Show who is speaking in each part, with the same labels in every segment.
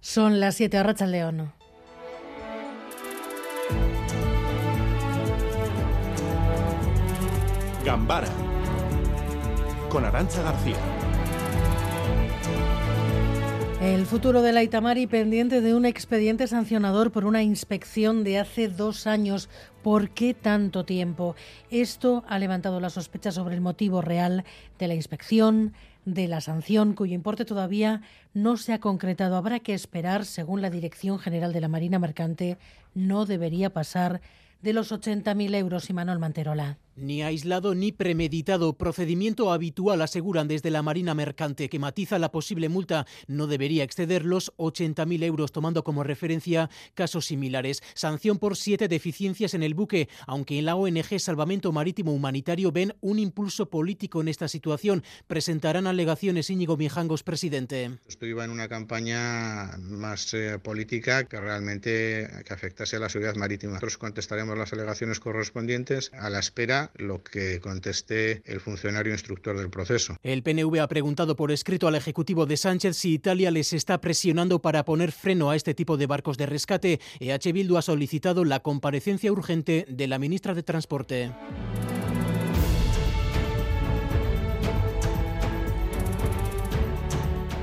Speaker 1: Son las 7 a León.
Speaker 2: Gambara con Arancha García.
Speaker 1: El futuro de la Itamari pendiente de un expediente sancionador por una inspección de hace dos años. ¿Por qué tanto tiempo? Esto ha levantado la sospecha sobre el motivo real de la inspección, de la sanción, cuyo importe todavía no se ha concretado. Habrá que esperar, según la Dirección General de la Marina Mercante, no debería pasar de los 80.000 euros y Manuel Manterola.
Speaker 3: Ni aislado ni premeditado. Procedimiento habitual, aseguran desde la Marina Mercante, que matiza la posible multa. No debería exceder los 80.000 euros, tomando como referencia casos similares. Sanción por siete deficiencias en el buque, aunque en la ONG Salvamento Marítimo Humanitario ven un impulso político en esta situación. Presentarán alegaciones Íñigo Mijangos, presidente.
Speaker 4: Esto iba en una campaña más eh, política que realmente que afectase a la seguridad marítima. Nosotros contestaremos las alegaciones correspondientes a la espera lo que conteste el funcionario instructor del proceso.
Speaker 3: El PNV ha preguntado por escrito al Ejecutivo de Sánchez si Italia les está presionando para poner freno a este tipo de barcos de rescate. EH Bildu ha solicitado la comparecencia urgente de la ministra de Transporte.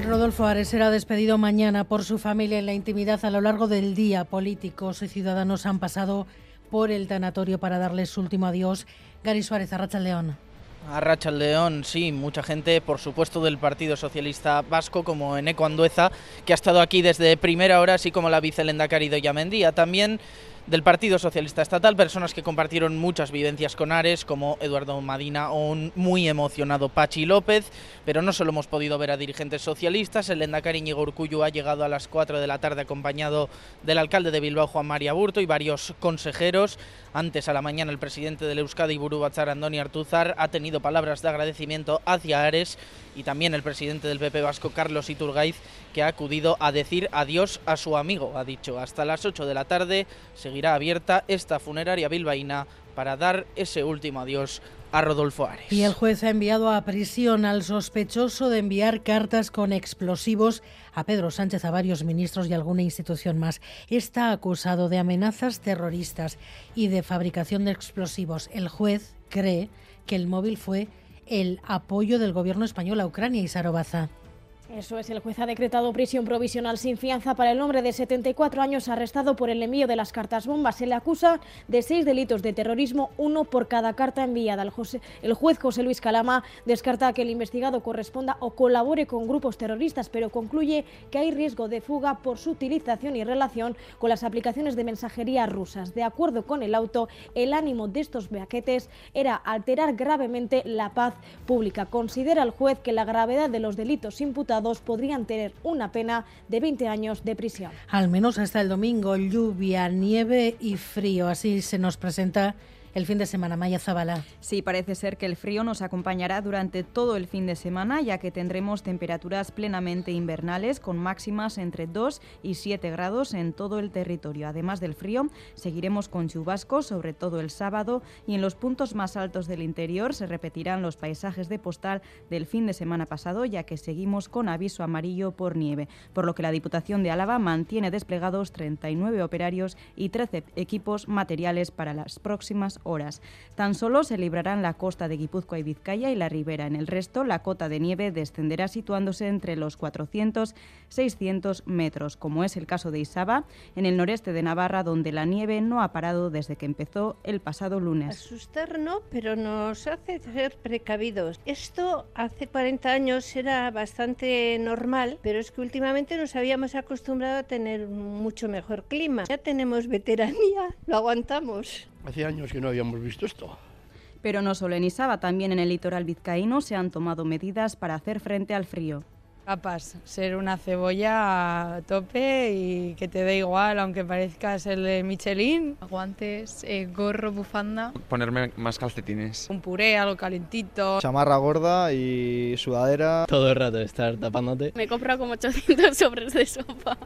Speaker 1: Rodolfo Ares será despedido mañana por su familia en la intimidad a lo largo del día. Políticos y ciudadanos han pasado por el tanatorio para darle su último adiós. Gary Suárez, Arracha León.
Speaker 5: Arracha León, sí, mucha gente, por supuesto, del Partido Socialista Vasco, como Eneco Andueza, que ha estado aquí desde primera hora, así como la vicelenda Carido Yamendía. También del Partido Socialista Estatal, personas que compartieron muchas vivencias con Ares, como Eduardo Madina o un muy emocionado Pachi López, pero no solo hemos podido ver a dirigentes socialistas, el Endacari Íñigo Urcullu ha llegado a las 4 de la tarde acompañado del alcalde de Bilbao, Juan María Burto, y varios consejeros. Antes, a la mañana, el presidente del Euskadi, Buru Batzar, Andoni Artuzar, ha tenido palabras de agradecimiento hacia Ares y también el presidente del PP Vasco, Carlos Iturgaiz, que ha acudido a decir adiós a su amigo. Ha dicho, hasta las 8 de la tarde seguirá abierta esta funeraria bilbaína para dar ese último adiós a Rodolfo Ares.
Speaker 1: Y el juez ha enviado a prisión al sospechoso de enviar cartas con explosivos a Pedro Sánchez, a varios ministros y alguna institución más. Está acusado de amenazas terroristas y de fabricación de explosivos. El juez cree que el móvil fue el apoyo del gobierno español a Ucrania y Sarobaza.
Speaker 6: Eso es, el juez ha decretado prisión provisional sin fianza para el hombre de 74 años arrestado por el envío de las cartas bombas. Se le acusa de seis delitos de terrorismo, uno por cada carta enviada. El, juez José Luis Calama descarta que el investigado corresponda o colabore con grupos terroristas, pero concluye que hay riesgo de fuga por su utilización y relación con las aplicaciones de mensajería rusas. De acuerdo con el auto, el ánimo de estos beaquetes era alterar gravemente la paz pública. Considera el juez que la gravedad de los delitos imputados podrían tener una pena de 20 años de prisión.
Speaker 1: Al menos hasta el domingo, lluvia, nieve y frío. Así se nos presenta el fin de semana. Maya Zabala.
Speaker 7: Sí, parece ser que el frío nos acompañará durante todo el fin de semana, ya que tendremos temperaturas plenamente invernales con máximas entre 2 y 7 grados en todo el territorio. Además del frío, seguiremos con chubascos, sobre todo el sábado, y en los puntos más altos del interior se repetirán los paisajes de postal del fin de semana pasado, ya que seguimos con aviso amarillo por nieve, por lo que la Diputación de Álava mantiene desplegados 39 operarios y 13 equipos materiales para las próximas Tan solo se librarán la costa de Guipúzcoa y Vizcaya y la ribera. En el resto, la cota de nieve descenderá situándose entre los 400-600 metros, como es el caso de Isaba, en el noreste de Navarra, donde la nieve no ha parado desde que empezó el pasado lunes.
Speaker 8: Asustar no, pero nos hace ser precavidos. Esto hace 40 años era bastante normal, pero es que últimamente nos habíamos acostumbrado a tener mucho mejor clima. Ya tenemos veteranía, lo aguantamos.
Speaker 9: Hace años que no habíamos visto esto.
Speaker 7: Pero no solo en Isaba, también en el litoral vizcaíno se han tomado medidas para hacer frente al frío.
Speaker 10: Capaz, ser una cebolla a tope y que te dé igual, aunque parezcas el de Michelin.
Speaker 11: Guantes, eh, gorro, bufanda.
Speaker 12: Ponerme más calcetines.
Speaker 10: Un puré, algo calentito.
Speaker 13: Chamarra gorda y sudadera.
Speaker 14: Todo el rato estar tapándote.
Speaker 15: Me he comprado como 800 sobres de sopa.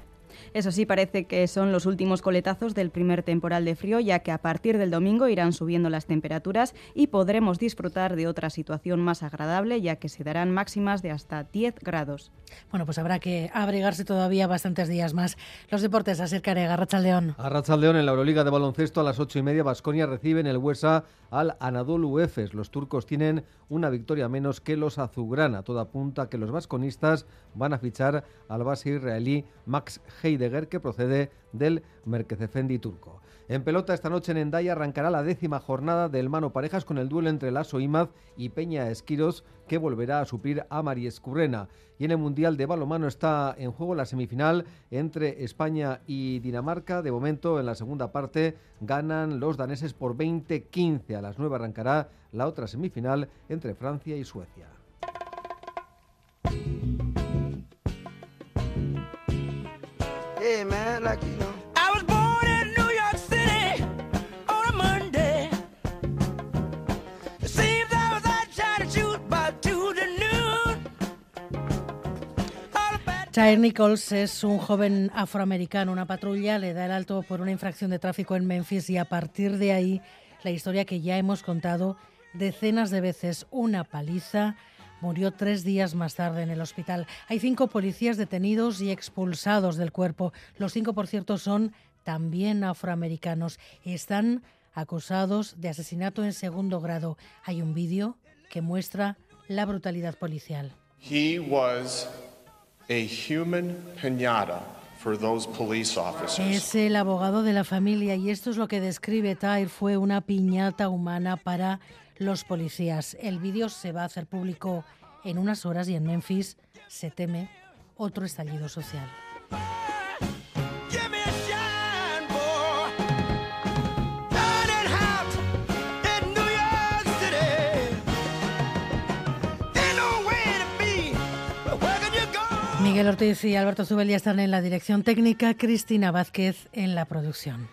Speaker 7: Eso sí, parece que son los últimos coletazos del primer temporal de frío, ya que a partir del domingo irán subiendo las temperaturas y podremos disfrutar de otra situación más agradable, ya que se darán máximas de hasta 10 grados.
Speaker 1: Bueno, pues habrá que abrigarse todavía bastantes días más. Los deportes, acercaré a León.
Speaker 13: A León en la Euroliga de baloncesto a las ocho y media, Basconia recibe en el Huesa al Anadolu Efes. Los turcos tienen una victoria menos que los azulgrana. Toda apunta que los vasconistas van a fichar al base israelí Max Heidegger, que procede del Merkezefendi turco. En pelota esta noche en Endaya arrancará la décima jornada del mano parejas con el duelo entre Lasso Imaz y Peña Esquiros que volverá a suplir a Mari Escurrena. Y en el Mundial de Balomano está en juego la semifinal entre España y Dinamarca. De momento en la segunda parte ganan los daneses por 20-15. A las 9 arrancará la otra semifinal entre Francia y Suecia.
Speaker 1: Jair Nichols es un joven afroamericano. Una patrulla le da el alto por una infracción de tráfico en Memphis y a partir de ahí la historia que ya hemos contado decenas de veces, una paliza. Murió tres días más tarde en el hospital. Hay cinco policías detenidos y expulsados del cuerpo. Los cinco, por cierto, son también afroamericanos. Están acusados de asesinato en segundo grado. Hay un vídeo que muestra la brutalidad policial.
Speaker 2: He was
Speaker 1: es el abogado de la familia y esto es lo que describe Tyre. Fue una piñata humana para los policías. El vídeo se va a hacer público en unas horas y en Memphis se teme otro estallido social. Miguel Ortiz y Alberto Zubel ya están en la dirección técnica, Cristina Vázquez en la producción.